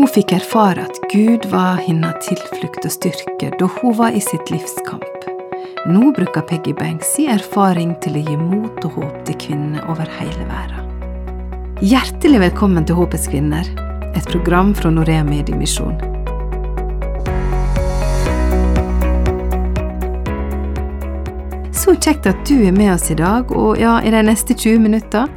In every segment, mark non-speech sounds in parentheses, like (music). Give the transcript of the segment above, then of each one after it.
Hun fikk erfare at Gud var hennes tilflukt og styrke da hun var i sitt livskamp. Nå bruker Peggy Banks sin erfaring til å gi mot og håp til kvinner over hele verden. Hjertelig velkommen til Håpets kvinner, et program fra Norea Mediemisjon. Så kjekt at du er med oss i dag, og ja, i de neste 20 minutter.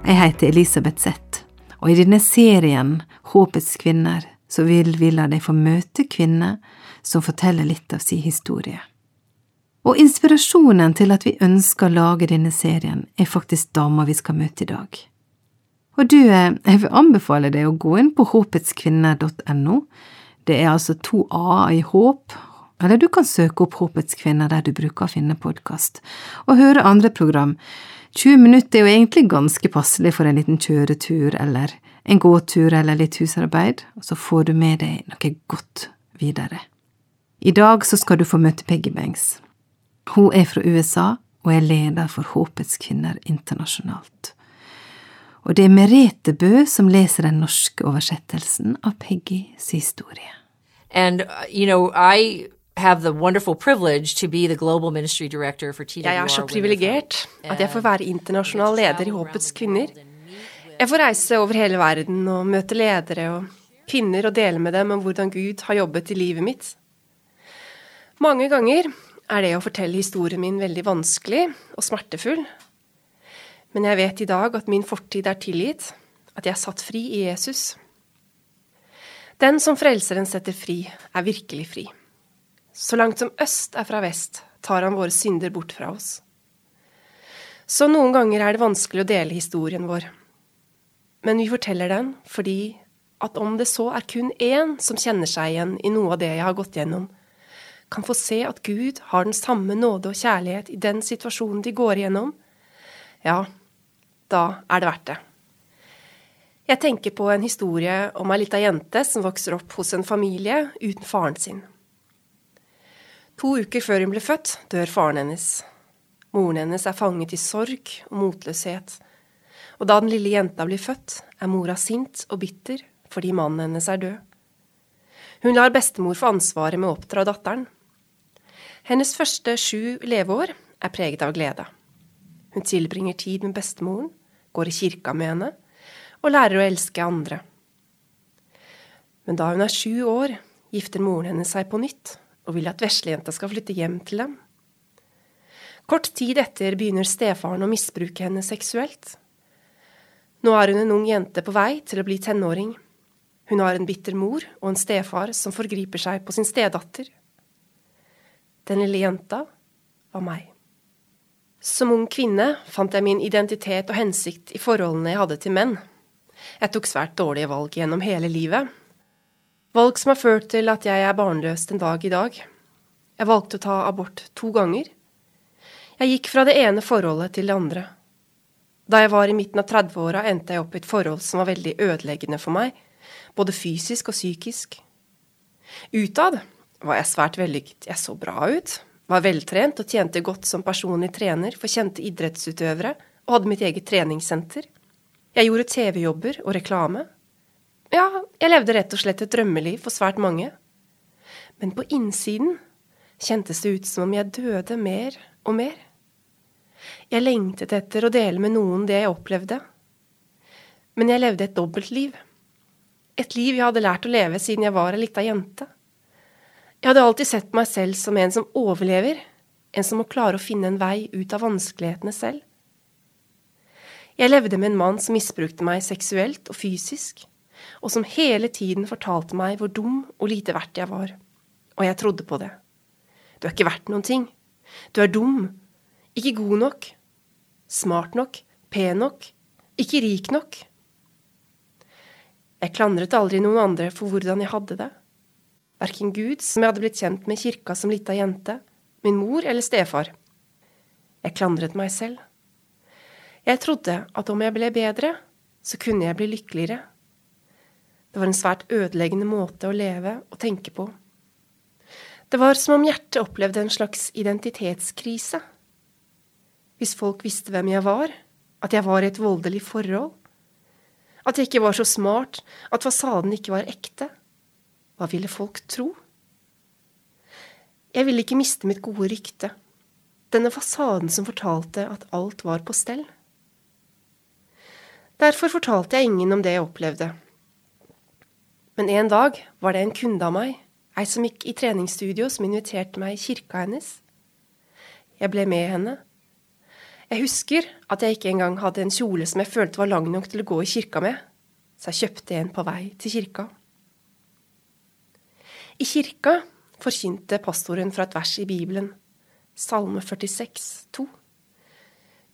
Jeg heter Elisabeth Zett, og i denne serien Håpets kvinner så vil vi la deg få møte kvinner som forteller litt av sin historie. Og inspirasjonen til at vi ønsker å lage denne serien, er faktisk dama vi skal møte i dag. Og du, eh, jeg vil anbefale deg å gå inn på håpetskvinner.no. Det er altså to a-er i håp, eller du kan søke opp Håpets kvinner der du bruker å finne podkast, og høre andre program. 20 minutter er jo egentlig ganske passelig for en liten kjøretur eller en gåtur eller litt husarbeid, og så får du med deg noe godt videre. I dag så skal du få møte Peggy Banks. Hun er fra USA og er leder for Håpets kvinner internasjonalt. Og det er Merete Bø som leser den norske oversettelsen av Peggys historie. And, uh, you know, I have the wonderful privilege to be the global ministry director for TWR. Jeg er så privilegert at jeg får være internasjonal leder i Håpets kvinner. Jeg får reise over hele verden og møte ledere og kvinner og dele med dem om hvordan Gud har jobbet i livet mitt. Mange ganger er det å fortelle historien min veldig vanskelig og smertefull. Men jeg vet i dag at min fortid er tilgitt, at jeg er satt fri i Jesus. Den som Frelseren setter fri, er virkelig fri. Så langt som øst er fra vest, tar han våre synder bort fra oss. Så noen ganger er det vanskelig å dele historien vår. Men vi forteller den fordi at om det så er kun én som kjenner seg igjen i noe av det jeg har gått gjennom, kan få se at Gud har den samme nåde og kjærlighet i den situasjonen de går igjennom, ja, da er det verdt det. Jeg tenker på en historie om ei lita jente som vokser opp hos en familie uten faren sin. To uker før hun ble født, dør faren hennes. Moren hennes er fanget i sorg og motløshet. Og da den lille jenta blir født, er mora sint og bitter fordi mannen hennes er død. Hun lar bestemor få ansvaret med å oppdra datteren. Hennes første sju leveår er preget av glede. Hun tilbringer tid med bestemoren, går i kirka med henne og lærer å elske andre. Men da hun er sju år, gifter moren hennes seg på nytt og vil at veslejenta skal flytte hjem til dem. Kort tid etter begynner stefaren å misbruke henne seksuelt. Nå er hun en ung jente på vei til å bli tenåring. Hun har en bitter mor og en stefar som forgriper seg på sin stedatter. Den lille jenta var meg. Som ung kvinne fant jeg min identitet og hensikt i forholdene jeg hadde til menn. Jeg tok svært dårlige valg gjennom hele livet. Valg som har ført til at jeg er barnløs den dag i dag. Jeg valgte å ta abort to ganger. Jeg gikk fra det ene forholdet til det andre. Da jeg var i midten av 30-åra, endte jeg opp i et forhold som var veldig ødeleggende for meg, både fysisk og psykisk. Utad var jeg svært vellykket. Jeg så bra ut, var veltrent og tjente godt som personlig trener for kjente idrettsutøvere og hadde mitt eget treningssenter. Jeg gjorde TV-jobber og reklame. Ja, jeg levde rett og slett et drømmeliv for svært mange. Men på innsiden kjentes det ut som om jeg døde mer og mer. Jeg lengtet etter å dele med noen det jeg opplevde. Men jeg levde et dobbeltliv. Et liv jeg hadde lært å leve siden jeg var ei lita jente. Jeg hadde alltid sett meg selv som en som overlever, en som må klare å finne en vei ut av vanskelighetene selv. Jeg levde med en mann som misbrukte meg seksuelt og fysisk, og som hele tiden fortalte meg hvor dum og lite verdt jeg var. Og jeg trodde på det. Du er ikke verdt noen ting. Du er dum. Ikke god nok. Smart nok. Pen nok. Ikke rik nok. Jeg klandret aldri noen andre for hvordan jeg hadde det verken Gud, som jeg hadde blitt kjent med i kirka som lita jente, min mor eller stefar. Jeg klandret meg selv. Jeg trodde at om jeg ble bedre, så kunne jeg bli lykkeligere. Det var en svært ødeleggende måte å leve og tenke på. Det var som om hjertet opplevde en slags identitetskrise. Hvis folk visste hvem jeg var, at jeg var i et voldelig forhold, At jeg ikke var så smart, at fasaden ikke var ekte. Hva ville folk tro? Jeg ville ikke miste mitt gode rykte, denne fasaden som fortalte at alt var på stell. Derfor fortalte jeg ingen om det jeg opplevde. Men en dag var det en kunde av meg, ei som gikk i treningsstudio, som inviterte meg i kirka hennes. Jeg ble med henne. Jeg husker at jeg ikke engang hadde en kjole som jeg følte var lang nok til å gå i kirka med, så jeg kjøpte en på vei til kirka. I kirka forkynte pastoren fra et vers i Bibelen, Salme 46, 2.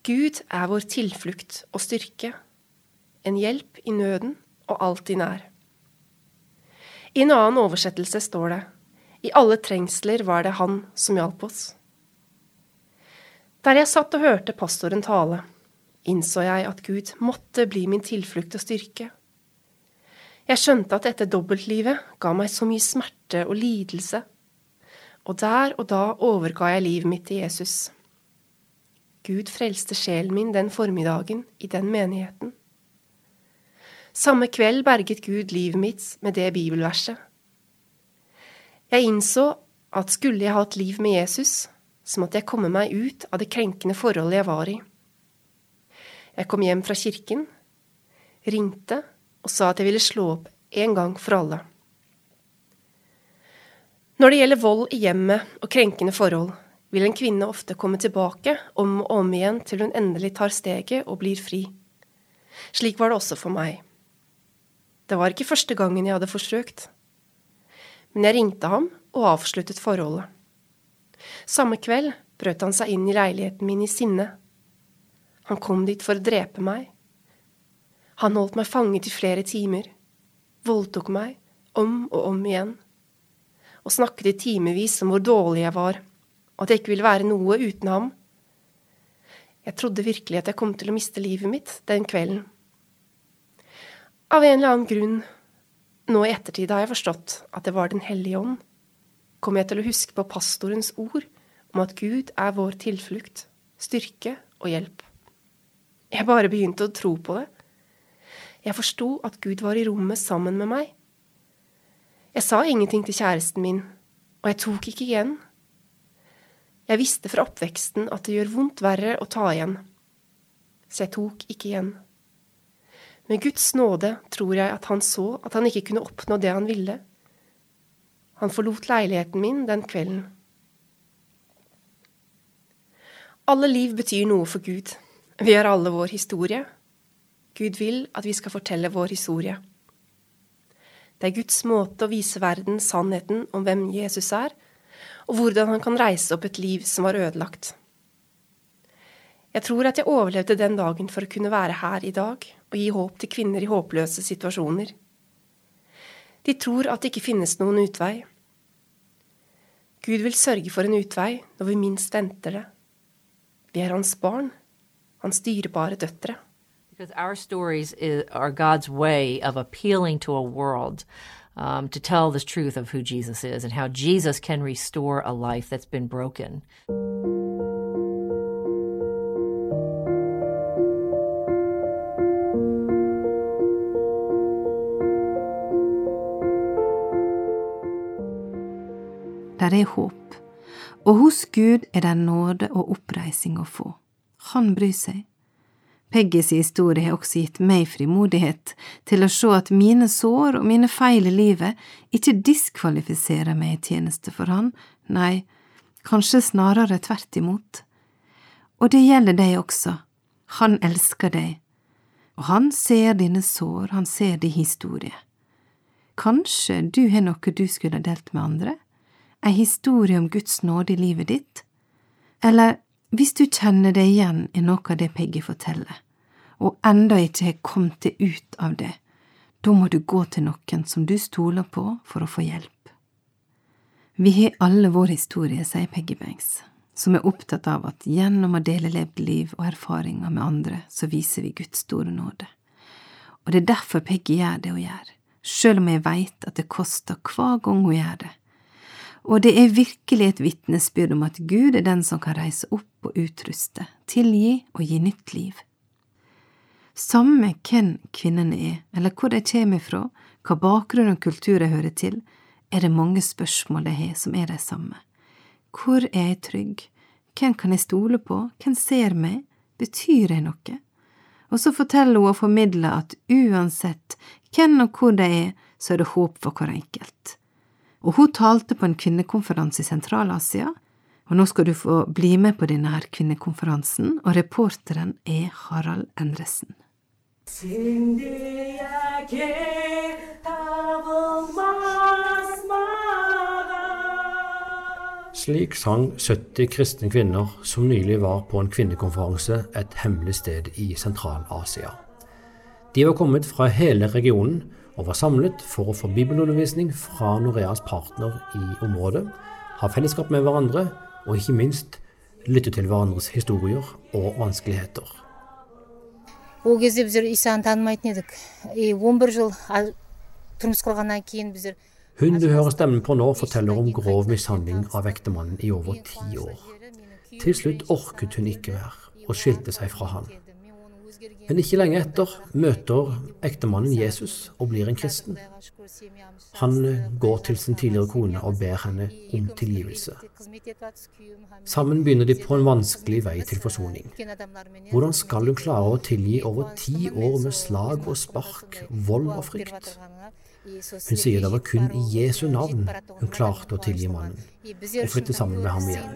Gud er vår tilflukt og styrke, en hjelp i nøden og alltid nær. I en annen oversettelse står det I alle trengsler var det Han som hjalp oss. Der jeg satt og hørte pastoren tale, innså jeg at Gud måtte bli min tilflukt og styrke. Jeg skjønte at dette dobbeltlivet ga meg så mye smerte og lidelse, og der og da overga jeg livet mitt til Jesus. Gud frelste sjelen min den formiddagen i den menigheten. Samme kveld berget Gud livet mitt med det bibelverset. Jeg innså at skulle jeg ha et liv med Jesus, så måtte jeg komme meg ut av det krenkende forholdet jeg var i. Jeg kom hjem fra kirken, ringte og sa at jeg ville slå opp en gang for alle. Når det gjelder vold i hjemmet og krenkende forhold, vil en kvinne ofte komme tilbake om og om igjen til hun endelig tar steget og blir fri. Slik var det også for meg. Det var ikke første gangen jeg hadde forsøkt. Men jeg ringte ham og avsluttet forholdet. Samme kveld brøt han seg inn i leiligheten min i sinne. Han kom dit for å drepe meg. Han holdt meg fanget i flere timer, voldtok meg om og om igjen, og snakket i timevis om hvor dårlig jeg var, og at jeg ikke ville være noe uten ham. Jeg trodde virkelig at jeg kom til å miste livet mitt den kvelden. Av en eller annen grunn, nå i ettertid har jeg forstått at det var Den hellige ånd, kom jeg til å huske på pastorens ord om at Gud er vår tilflukt, styrke og hjelp. Jeg bare begynte å tro på det. Jeg forsto at Gud var i rommet sammen med meg. Jeg sa ingenting til kjæresten min, og jeg tok ikke igjen. Jeg visste fra oppveksten at det gjør vondt verre å ta igjen, så jeg tok ikke igjen. Med Guds nåde tror jeg at han så at han ikke kunne oppnå det han ville. Han forlot leiligheten min den kvelden. Alle liv betyr noe for Gud. Vi har alle vår historie. Gud vil at vi skal fortelle vår historie. Det er Guds måte å vise verden sannheten om hvem Jesus er, og hvordan han kan reise opp et liv som var ødelagt. Jeg tror at jeg overlevde den dagen for å kunne være her i dag og gi håp til kvinner i håpløse situasjoner. De tror at det ikke finnes noen utvei. Gud vil sørge for en utvei når vi minst venter det. Vi er hans barn, hans dyrebare døtre. Because our stories are God's way of appealing to a world um, to tell the truth of who Jesus is and how Jesus can restore a life that's been broken. Der er håp, og hos Gud er det nåde og oppreising å få. Han bryr seg. Peggys historie har også gitt meg frimodighet til å se at mine sår og mine feil i livet ikke diskvalifiserer meg i tjeneste for Han, nei, kanskje snarere tvert imot. Og det gjelder deg også, Han elsker deg, og Han ser dine sår, Han ser din historie. Kanskje du har noe du skulle delt med andre? Ei historie om Guds nåde i livet ditt? Eller hvis du kjenner deg igjen i noe av det Peggy forteller, og enda ikke har kommet deg ut av det, da må du gå til noen som du stoler på for å få hjelp. Vi har alle vår historie, sier Peggy Banks, som er opptatt av at gjennom å dele levd liv og erfaringer med andre, så viser vi Guds store nåde. Og det er derfor Peggy gjør det hun gjør, sjøl om jeg veit at det koster hver gang hun gjør det og det er virkelig et vitnesbyrd om at Gud er den som kan reise opp og utruste, tilgi og gi nytt liv. Samme hvem kvinnene er, eller hvor de kommer fra, hva bakgrunn og kultur de hører til, er det mange spørsmål de har som er de samme. Hvor er jeg trygg? Hvem kan jeg stole på? Hvem ser meg? Betyr jeg noe? Og så forteller hun og formidler at uansett hvem og hvor de er, så er det håp for hver enkelt. Og hun talte på en kvinnekonferanse i Sentral-Asia, og nå skal du få bli med på denne her kvinnekonferansen, og reporteren er Harald Endresen. Slik sang 70 kristne kvinner som nylig var på en kvinnekonferanse et hemmelig sted i Sentral-Asia. De var kommet fra hele regionen og var samlet for å få bibelundervisning fra Noreas partner i området, ha fellesskap med hverandre og ikke minst lytte til hverandres historier og vanskeligheter. Hun du hører stemmen på nå, forteller om grov mishandling av ektemannen i over ti år. Til slutt orket hun ikke mer, og skilte seg fra han. Men ikke lenge etter møter ektemannen Jesus og blir en kristen. Han går til sin tidligere kone og ber henne om tilgivelse. Sammen begynner de på en vanskelig vei til forsoning. Hvordan skal hun klare å tilgi over ti år med slag og spark, vold og frykt? Hun sier det var kun i Jesu navn hun klarte å tilgi mannen, og flytte sammen med ham igjen.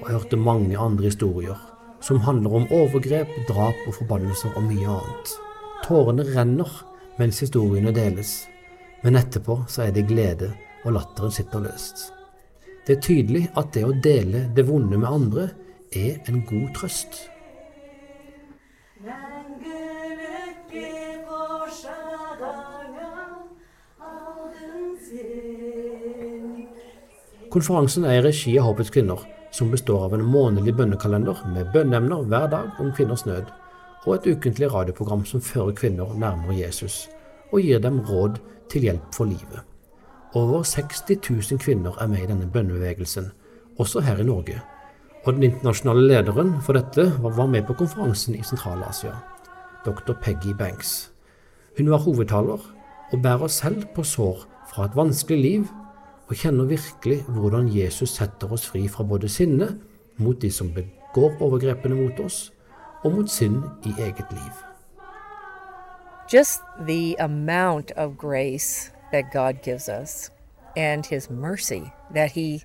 Og jeg hørte mange andre historier som handler om overgrep, drap og forbannelser og mye annet. Tårene renner mens historiene deles, men etterpå så er det glede, og latteren sitter løst. Det er tydelig at det å dele det vonde med andre er en god trøst. Konferansen er i regi av Håpets kvinner, som består av en månedlig bønnekalender med bønneemner hver dag om kvinners nød, og et ukentlig radioprogram som fører kvinner nærmere Jesus og gir dem råd til hjelp for livet. Over 60 000 kvinner er med i denne bønnebevegelsen, også her i Norge. Og den internasjonale lederen for dette var med på konferansen i Sentral-Asia, dr. Peggy Banks. Hun var hovedtaler og bærer selv på sår fra et vanskelig liv og kjenner virkelig hvordan Jesus setter oss fri fra både sinne mot de som begår overgrepene mot oss, og mot synd i eget liv. Just the amount of grace that God gives us and his mercy that he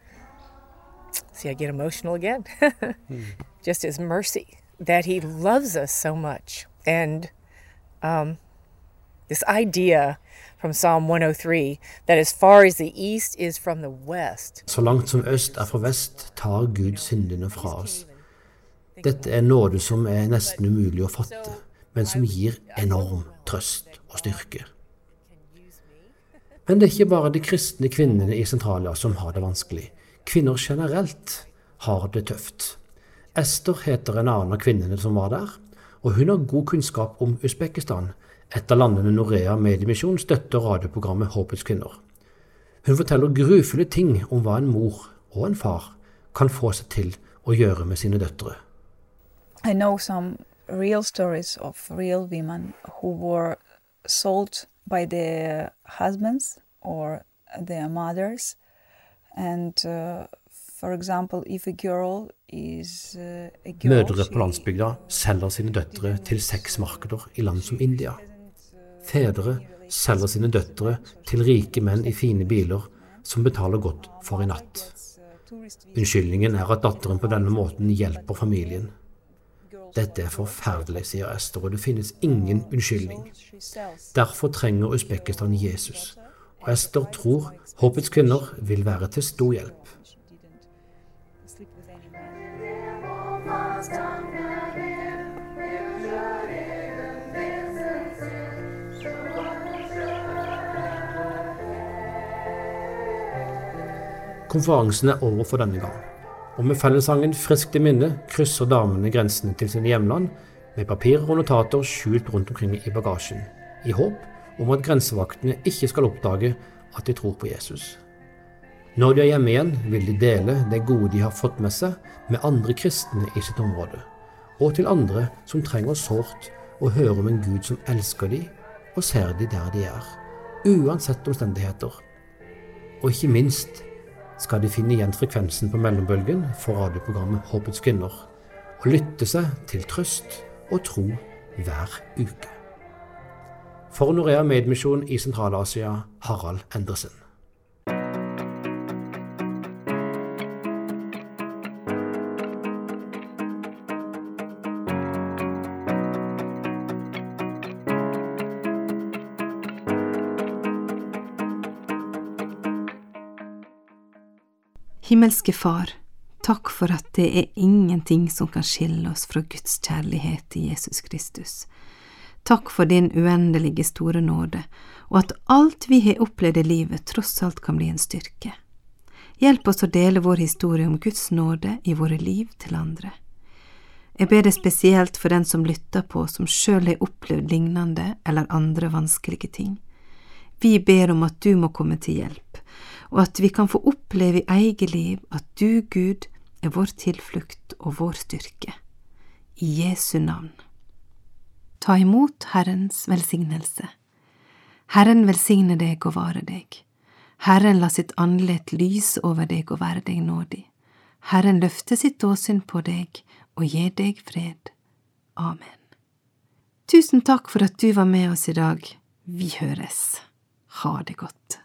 see I get emotional again. (laughs) Just his mercy that he loves us so much. And um, this idea from Psalm 103 that as far as the east is from the west. Så langt som øst er fra vest, tar Gud syndene fra oss. Dette er nåde som er nesten umulig å fatte, men som gir enorm trøst og styrke. Men det er ikke bare de kristne kvinnene i Sentralia som har det vanskelig. Kvinner generelt har det tøft. Ester heter en annen av kvinnene som var der, og hun har god kunnskap om Usbekistan, et av landene Norea Mediemisjon støtter radioprogrammet Håpets kvinner. Hun forteller grufulle ting om hva en mor og en far kan få seg til å gjøre med sine døtre. I know some real stories of real women who were sold by their husbands or. And uh, uh, Mødre på landsbygda selger sine døtre til sexmarkeder i land som India. Fedre selger sine døtre til rike menn i fine biler som betaler godt for i natt. Unnskyldningen er at datteren på denne måten hjelper familien. Dette er forferdelig, sier Ester, og det finnes ingen unnskyldning. Derfor trenger Usbekistan Jesus, og Ester tror håpets kvinner vil være til stor hjelp. Konferansen er over for denne gang, og med fellessangen friskt i minne krysser damene grensene til sine hjemland med papirer og notater skjult rundt omkring i bagasjen, i håp om at grensevaktene ikke skal oppdage at de tror på Jesus. Når de er hjemme igjen, vil de dele det gode de har fått med seg, med andre kristne i sitt område, og til andre som trenger sårt å høre om en Gud som elsker de og ser de der de er, uansett omstendigheter. Og ikke minst skal de finne igjen frekvensen på mellombølgen for radioprogrammet Håpets kvinner, og lytte seg til trøst og tro hver uke. For Norea Medmisjon i Sentral-Asia, Harald Endresen. Himmelske Far, takk for at det er ingenting som kan skille oss fra Guds kjærlighet i Jesus Kristus. Takk for din uendelige store nåde, og at alt vi har opplevd i livet tross alt kan bli en styrke. Hjelp oss å dele vår historie om Guds nåde i våre liv til andre. Jeg ber deg spesielt for den som lytter på, som sjøl har opplevd lignende eller andre vanskelige ting. Vi ber om at du må komme til hjelp, og at vi kan få oppleve i eget liv at du, Gud, er vår tilflukt og vår styrke. I Jesu navn. Ta imot Herrens velsignelse. Herren velsigne deg og vare deg. Herren la sitt andlet lyse over deg og være deg nådig. Herren løfte sitt åsyn på deg og gi deg fred. Amen. Tusen takk for at du var med oss i dag. Vi høres. Ha det godt.